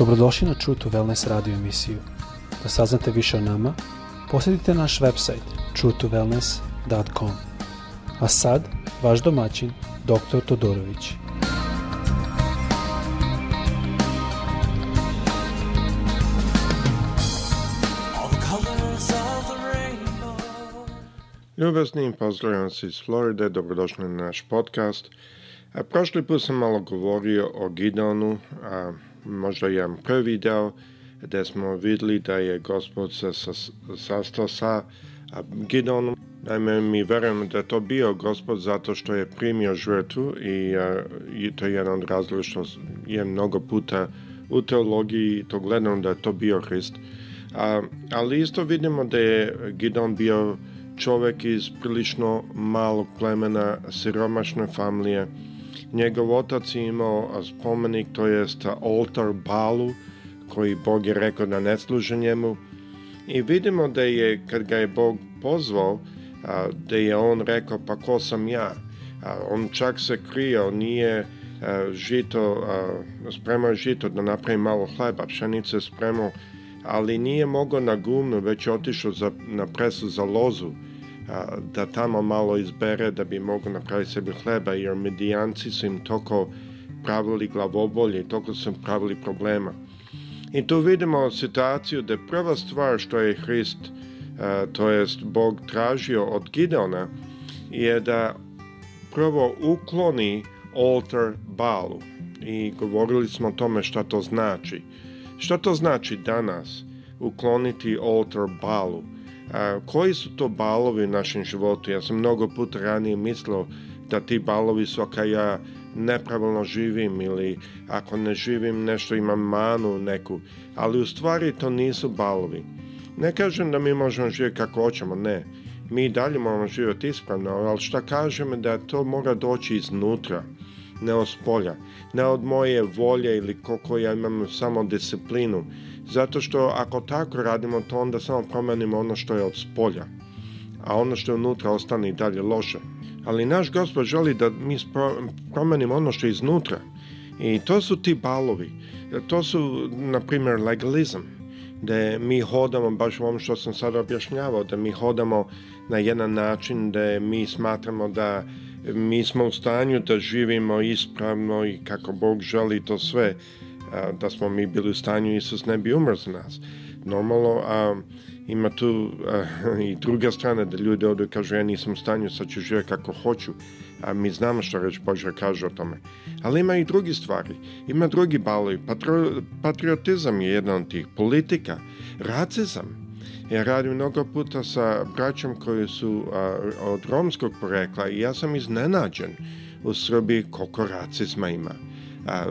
Dobrodošli na True to Wellness radio emisiju. Da saznate više o nama, posjetite naš website truetowellness.com. A sad, vaš domaćin, dr. Todorović. Ljubaznim pozdravljam se iz Floride, dobrodošli na naš podcast. A prošli put sam malo govorio o Gideonu, a možda jedan prvi deo, gde smo videli da je gospod se sa, sastao sa Gideonom. Naime, mi verujemo da je to bio gospod zato što je primio žrtvu i, i to je jedan od razloga što je mnogo puta u teologiji to gledano da je to bio Hrist. A, ali isto vidimo da je Gideon bio čovek iz prilično malog plemena, siromašne familije, Njegov otac je imao spomenik, to jest oltar Balu, koji Bog je rekao da ne služe njemu. I vidimo da je, kad ga je Bog pozvao, da je on rekao, pa ko sam ja? A, On čak se krio, nije žito, spremao žito da napravi malo hleba, pšenice spremao, ali nije mogao na gumnu, već otišao za, na presu za lozu da tamo malo izbere da bi mogu napraviti sebi hleba, jer medijanci su im toko pravili glavobolje, toko su im pravili problema. I tu vidimo situaciju da prva stvar što je Hrist, to jest Bog tražio od Gideona, je da prvo ukloni oltar Balu. I govorili smo o tome šta to znači. Šta to znači danas? Ukloniti oltar Balu a, koji su to balovi u našem životu. Ja sam mnogo puta ranije mislio da ti balovi su ako ja nepravilno živim ili ako ne živim nešto imam manu neku, ali u stvari to nisu balovi. Ne kažem da mi možemo živjeti kako hoćemo, ne. Mi dalje moramo živjeti ispravno, ali šta kažem da to mora doći iznutra ne od spolja, ne od moje volje ili koliko ja imam samo disciplinu. Zato što ako tako radimo, to onda samo promenimo ono što je od spolja, a ono što je unutra ostane i dalje loše. Ali naš gospod želi da mi promenimo ono što je iznutra. I to su ti balovi. To su, na primjer, legalizam. Da mi hodamo, baš u ovom što sam sada objašnjavao, da mi hodamo na jedan način da mi smatramo da mi smo u stanju da živimo ispravno i kako Bog želi to sve. da smo mi bili u stanju, Isus ne bi umr za nas. Normalno, a, ima tu a, i druga strana da ljudi i kažu ja nisam u stanju, sad ću živjeti kako hoću. A mi znamo što reč Božja kaže o tome. Ali ima i drugi stvari. Ima drugi baloj. patriotizam je jedan od tih. Politika. Racizam. Ja radim mnogo puta sa braćom koji su a, od romskog porekla i ja sam iznenađen u Srbiji koliko racizma ima. A,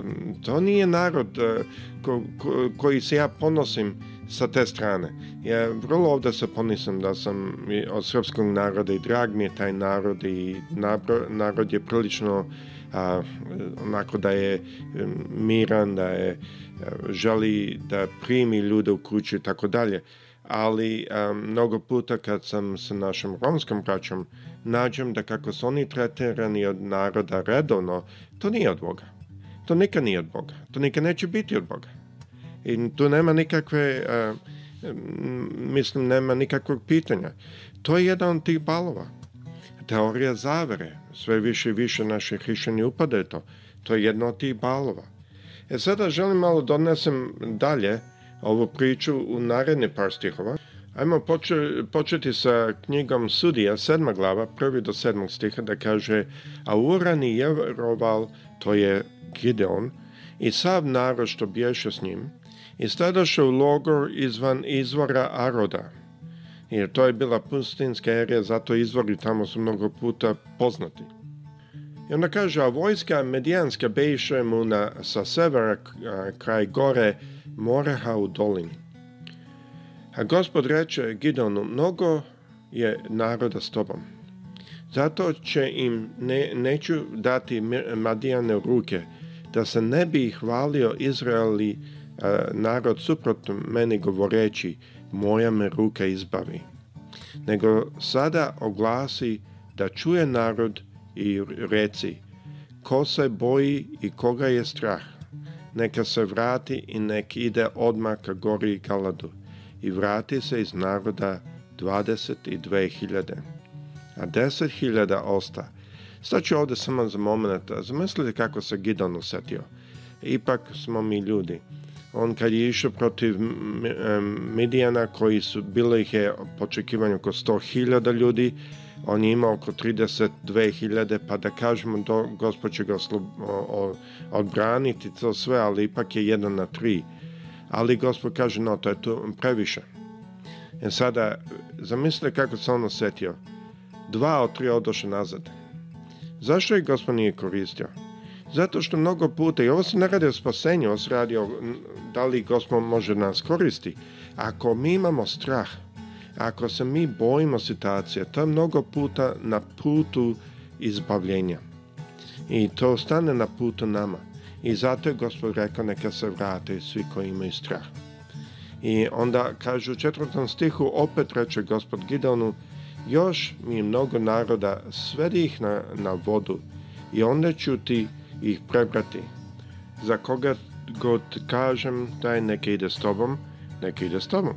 to nije narod a, ko, ko, koji se ja ponosim sa te strane. Ja vrlo ovde se ponisam da sam od srpskog naroda i drag mi je taj narod i nabro, narod je prilično a, onako da je miran, da je želi da primi ljude u kuću i tako dalje ali um, mnogo puta kad sam sa našom romskom braćom nađem da kako su oni tretirani od naroda redovno, to nije od Boga. To nikad nije od Boga. To nikad neće biti od Boga. I tu nema nikakve, uh, mislim, nema nikakvog pitanja. To je jedan od tih balova. Teorija zavere. Sve više i više naše hrišćani upadaju to. To je jedno od tih balova. E sada želim malo donesem da dalje ovu priču u naredne par stihova. Ajmo poče, početi sa knjigom Sudija, sedma glava, prvi do sedmog stiha, da kaže A urani i Jeroval, to je Gideon, i sav narod što bješe s njim, i stadaše u logor izvan izvora Aroda, jer to je bila pustinska erija, zato izvori tamo su mnogo puta poznati. I onda kaže, a vojska medijanska beše mu na, sa severa kraj gore, moreha u dolini. A gospod reče Gidonu, mnogo je naroda s tobom. Zato će im ne, neću dati Madijane u ruke, da se ne bi hvalio Izraeli e, narod suprotno meni govoreći, moja me ruka izbavi. Nego sada oglasi da čuje narod i reci, ko se boji i koga je strah neka se vrati i nek ide odmah ka gori i kaladu i vrati se iz naroda 22.000. A 10.000 osta. Sad ću ovdje samo za moment. Zamislite kako se Gidon usetio. Ipak smo mi ljudi. On kad je išao protiv Midijana koji su, bilo ih je po očekivanju oko 100.000 ljudi, on je imao oko 32.000, pa da kažemo, do, gospod će ga odbraniti to sve, ali ipak je jedan na tri. Ali gospod kaže, no, to je tu previše. E sada, zamislite kako se on osjetio. Dva od tri odoše nazad. Zašto je gospod nije koristio? Zato što mnogo puta, i ovo se ne radi o spasenju, ovo se radi o da li gospod može nas koristi. Ako mi imamo strah, Ako se mi bojimo situacije, to je mnogo puta na putu izbavljenja. I to ostane na putu nama. I zato je Gospod rekao neka se vrate svi koji imaju strah. I onda kaže u četvrtom stihu opet reče Gospod Gideonu još mi mnogo naroda svedi ih na, na vodu i onda ću ti ih prebrati. Za koga god kažem taj neka ide s tobom, neka ide s tobom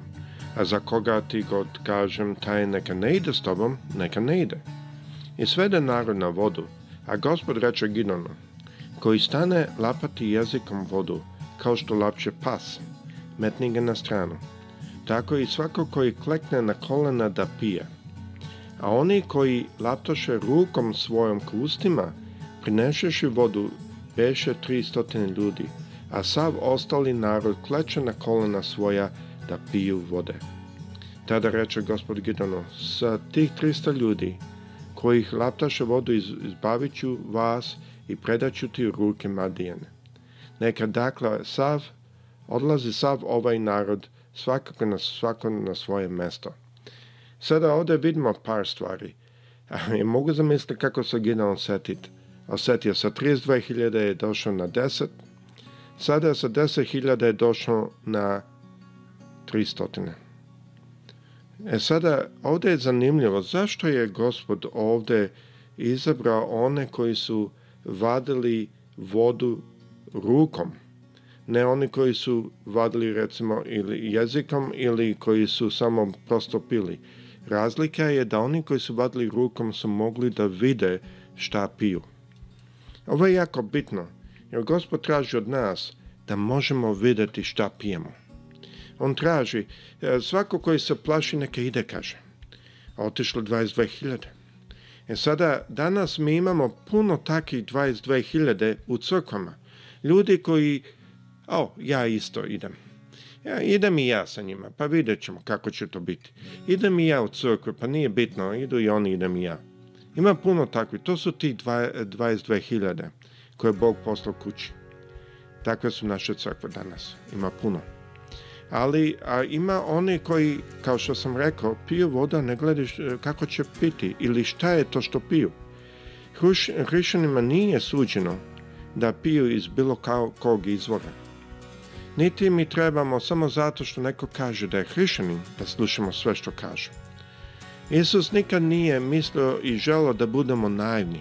a za koga ti god kažem taj neka ne ide s tobom, neka ne ide. I svede narod na vodu, a gospod reče Gidonu, koji stane lapati jezikom vodu, kao što lapće pas, metni ga na stranu. Tako i svako koji klekne na kolena da pije. A oni koji laptoše rukom svojom k ustima, prinešeši vodu, beše 300 ljudi, a sav ostali narod kleče na kolena svoja, da piju vode. Tada reče gospod Gidonu, sa tih 300 ljudi kojih laptaše vodu izbavit ću vas i predaću ti ruke Madijene. Neka dakle sav, odlazi sav ovaj narod, svakako na, svako na svoje mesto. Sada ovde vidimo par stvari. Ja mogu zamisliti kako se Gideon setit. Osetio sa 32.000 je došao na 10. Sada sa 10.000 je došao na 300. E sada, ovde je zanimljivo, zašto je gospod ovde izabrao one koji su vadili vodu rukom, ne oni koji su vadili recimo ili jezikom ili koji su samo prosto pili. Razlika je da oni koji su vadili rukom su mogli da vide šta piju. Ovo je jako bitno, jer gospod traži od nas da možemo videti šta pijemo on traži. E, svako koji se plaši neka ide, kaže. A otišlo 22.000. E sada, danas mi imamo puno takih 22.000 u crkvama. Ljudi koji, o, ja isto idem. Ja, idem i ja sa njima, pa vidjet ćemo kako će to biti. Idem i ja u crkvu, pa nije bitno, idu i oni, idem i ja. Ima puno takvih, to su ti 22.000 koje je Bog poslao kući. Takve su naše crkve danas, ima puno ali a, ima oni koji, kao što sam rekao, piju voda, ne gledaš e, kako će piti ili šta je to što piju. Hruš, hrišanima nije suđeno da piju iz bilo kao, kog izvora. Niti mi trebamo samo zato što neko kaže da je hrišanin, da slušamo sve što kaže. Isus nikad nije mislio i želio da budemo naivni.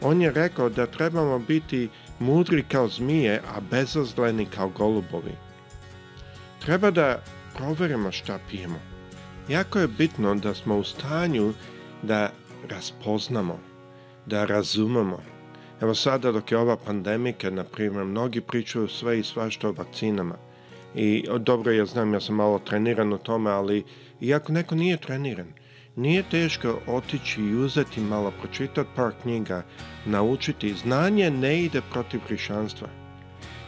On je rekao da trebamo biti mudri kao zmije, a bezazleni kao golubovi. Treba da proverimo šta pijemo. Jako je bitno da smo u stanju da raspoznamo, da razumemo. Evo sada dok je ova pandemika, na primjer, mnogi pričaju sve i svašta o vakcinama. I dobro, ja znam, ja sam malo treniran u tome, ali iako neko nije treniran, nije teško otići i uzeti malo, pročitati par knjiga, naučiti. Znanje ne ide protiv hrišanstva.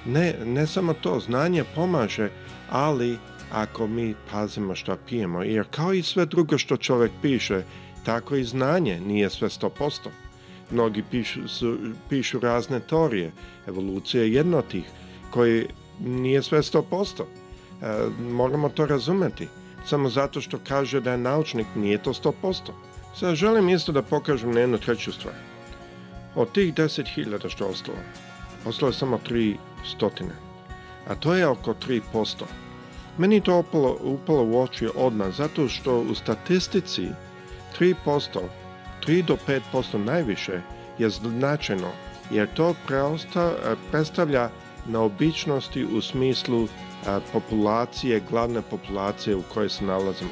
Ne, ne samo to, znanje pomaže ali ako mi pazimo šta pijemo, jer kao i sve drugo što čovjek piše, tako i znanje nije sve 100%. Mnogi pišu, su, pišu razne teorije, evolucija je jedna od tih, koji nije sve 100%. E, moramo to razumeti. Samo zato što kaže da je naučnik, nije to 100%. Sada želim isto da pokažem na jednu treću stvar. Od tih 10.000 što ostalo, ostalo je samo 300 a to je oko 3%. Meni to upalo, upalo u oči odmah, zato što u statistici 3%, 3 do 5% najviše je značajno, jer to preosta, predstavlja neobičnosti u smislu a, populacije, glavne populacije u kojoj se nalazimo.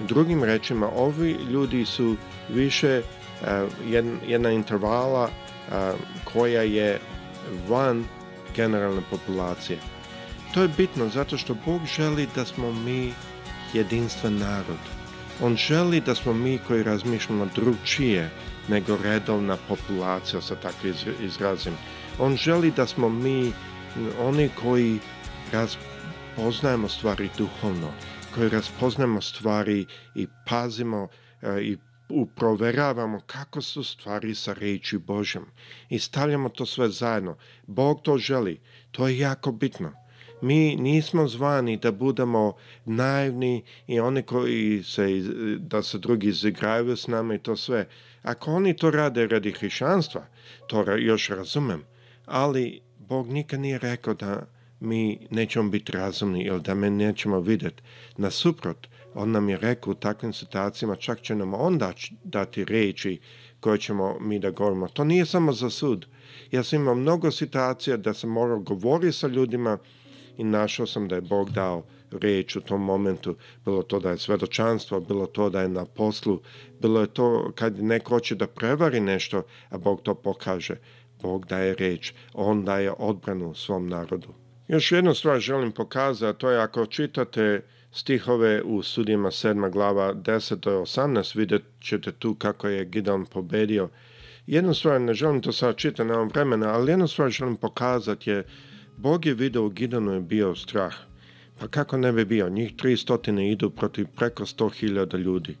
Drugim rečima, ovi ljudi su više a, jedna intervala a, koja je van generalne populacije. To je bitno zato što Bog želi da smo mi jedinstven narod. On želi da smo mi koji razmišljamo drugčije nego redovna populacija, sa takvim izrazim. On želi da smo mi oni koji razpoznajemo stvari duhovno, koji razpoznajemo stvari i pazimo e, i uproveravamo kako su stvari sa reći Božjom. I stavljamo to sve zajedno. Bog to želi. To je jako bitno. Mi nismo zvani da budemo naivni i oni koji se, da se drugi izigravaju s nama i to sve. Ako oni to rade radi hrišćanstva, to još razumem, ali Bog nikad nije rekao da mi nećemo biti razumni ili da me nećemo vidjeti. Nasuprot, on nam je rekao u takvim situacijama, čak će nam onda dati reči koje ćemo mi da govorimo. To nije samo za sud. Ja sam imao mnogo situacija da sam morao govoriti sa ljudima i našao sam da je Bog dao reč u tom momentu, bilo to da je svedočanstvo, bilo to da je na poslu, bilo je to kad neko hoće da prevari nešto, a Bog to pokaže. Bog daje reč, on daje odbranu svom narodu. Još jednu stvar želim pokazati, to je ako čitate stihove u sudijama 7. glava 10. do 18. vidjet ćete tu kako je Gideon pobedio. Jednu stvar, ne želim to sad čitati, na nemam vremena, ali jednu stvar želim pokazati je Bog je video Gidanu je bio strah. Pa kako ne bi bio, njih 300 idu protiv preko 100.000 ljudi.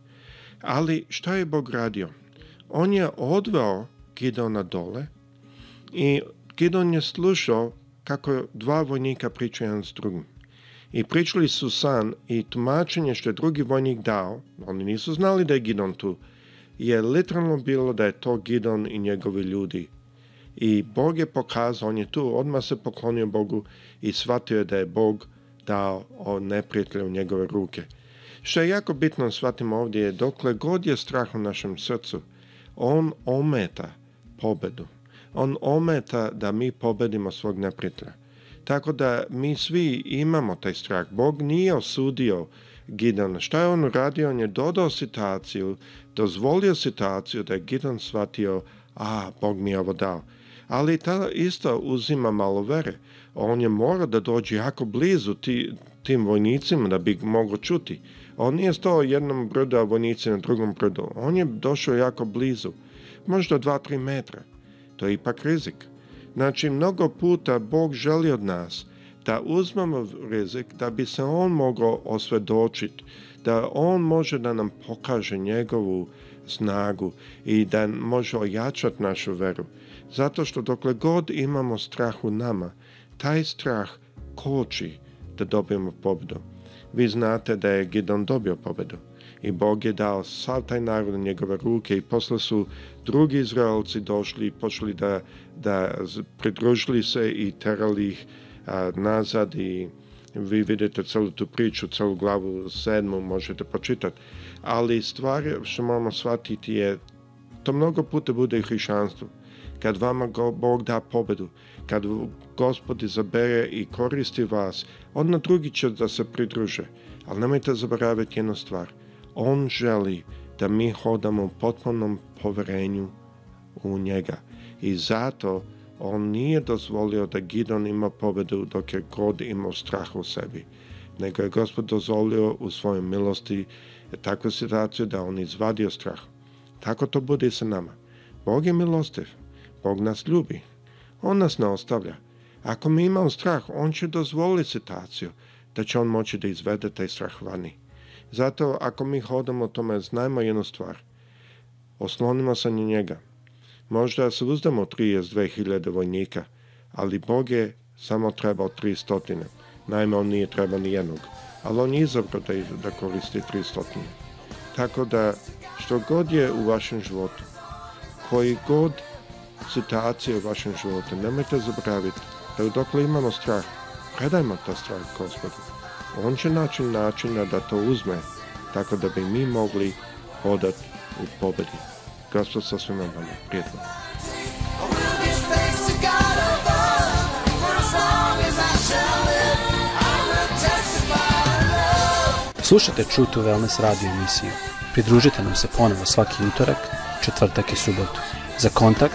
Ali šta je Bog radio? On je odveo Gidona dole i Gidon je slušao kako dva vojnika pričaju jedan s drugim. I pričali su san i tumačenje što je drugi vojnik dao, oni nisu znali da je Gidon tu, je literalno bilo da je to Gidon i njegovi ljudi I Bog je pokazao, on je tu odmah se poklonio Bogu i shvatio je da je Bog dao neprijatelja u njegove ruke. Što je jako bitno da shvatimo ovdje je dokle god je strah u našem srcu, on ometa pobedu. On ometa da mi pobedimo svog neprijatelja. Tako da mi svi imamo taj strah. Bog nije osudio Gideon. Šta je on uradio? On je dodao situaciju, dozvolio situaciju da je Gideon shvatio, a, Bog mi je ovo dao ali ta isto uzima malo vere. On je morao da dođe jako blizu ti, tim vojnicima da bi mogao čuti. On nije stao jednom brdu, a vojnici na drugom brdu. On je došao jako blizu, možda 2-3 metra. To je ipak rizik. Znači, mnogo puta Bog želi od nas da uzmemo rizik da bi se On mogao osvedočiti, da On može da nam pokaže njegovu snagu i da može ojačati našu veru. Zato što dokle god imamo strah u nama, taj strah koči da dobijemo pobedu. Vi znate da je Gidon dobio pobedu i Bog je dao sav taj narod u njegove ruke i posle su drugi Izraelci došli i počeli da, da pridružili se i terali ih a, nazad i vi vidite celu tu priču, celu glavu sedmu možete počitati. Ali stvar što moramo shvatiti je, to mnogo puta bude i hrišćanstvo kad vama Bog da pobedu, kad gospod izabere i koristi vas, onda drugi će da se pridruže. Ali nemojte zaboraviti jednu stvar. On želi da mi hodamo u potpunom poverenju u njega. I zato on nije dozvolio da Gidon ima pobedu dok je god imao strah u sebi. Nego je gospod dozvolio u svojoj milosti takvu situaciju da on izvadio strah. Tako to bude i sa nama. Bog je milostiv. Bog nas ljubi. On nas ne ostavlja. Ako mi imamo strah, on će dozvoliti situaciju da će on moći da izvede taj strah vani. Zato ako mi hodamo o tome, znajmo jednu stvar. Oslonimo se na njega. Možda se uzdamo 32.000 vojnika, ali Bog je samo trebao 300. Naime, on nije trebao ni jednog. Ali on je izabrao da, da koristi 300. Tako da, što god je u vašem životu, koji god situacije u vašem životu. Nemojte zaboraviti da dokle imamo strah, predajmo ta strah gospodu. On će naći načina da to uzme, tako da bi mi mogli hodati u pobedi. Gospod sa svima vama. Prijetno. Slušajte True to Wellness radio emisiju. Pridružite nam se ponovo svaki utorak, četvrtak i subotu. Za kontakt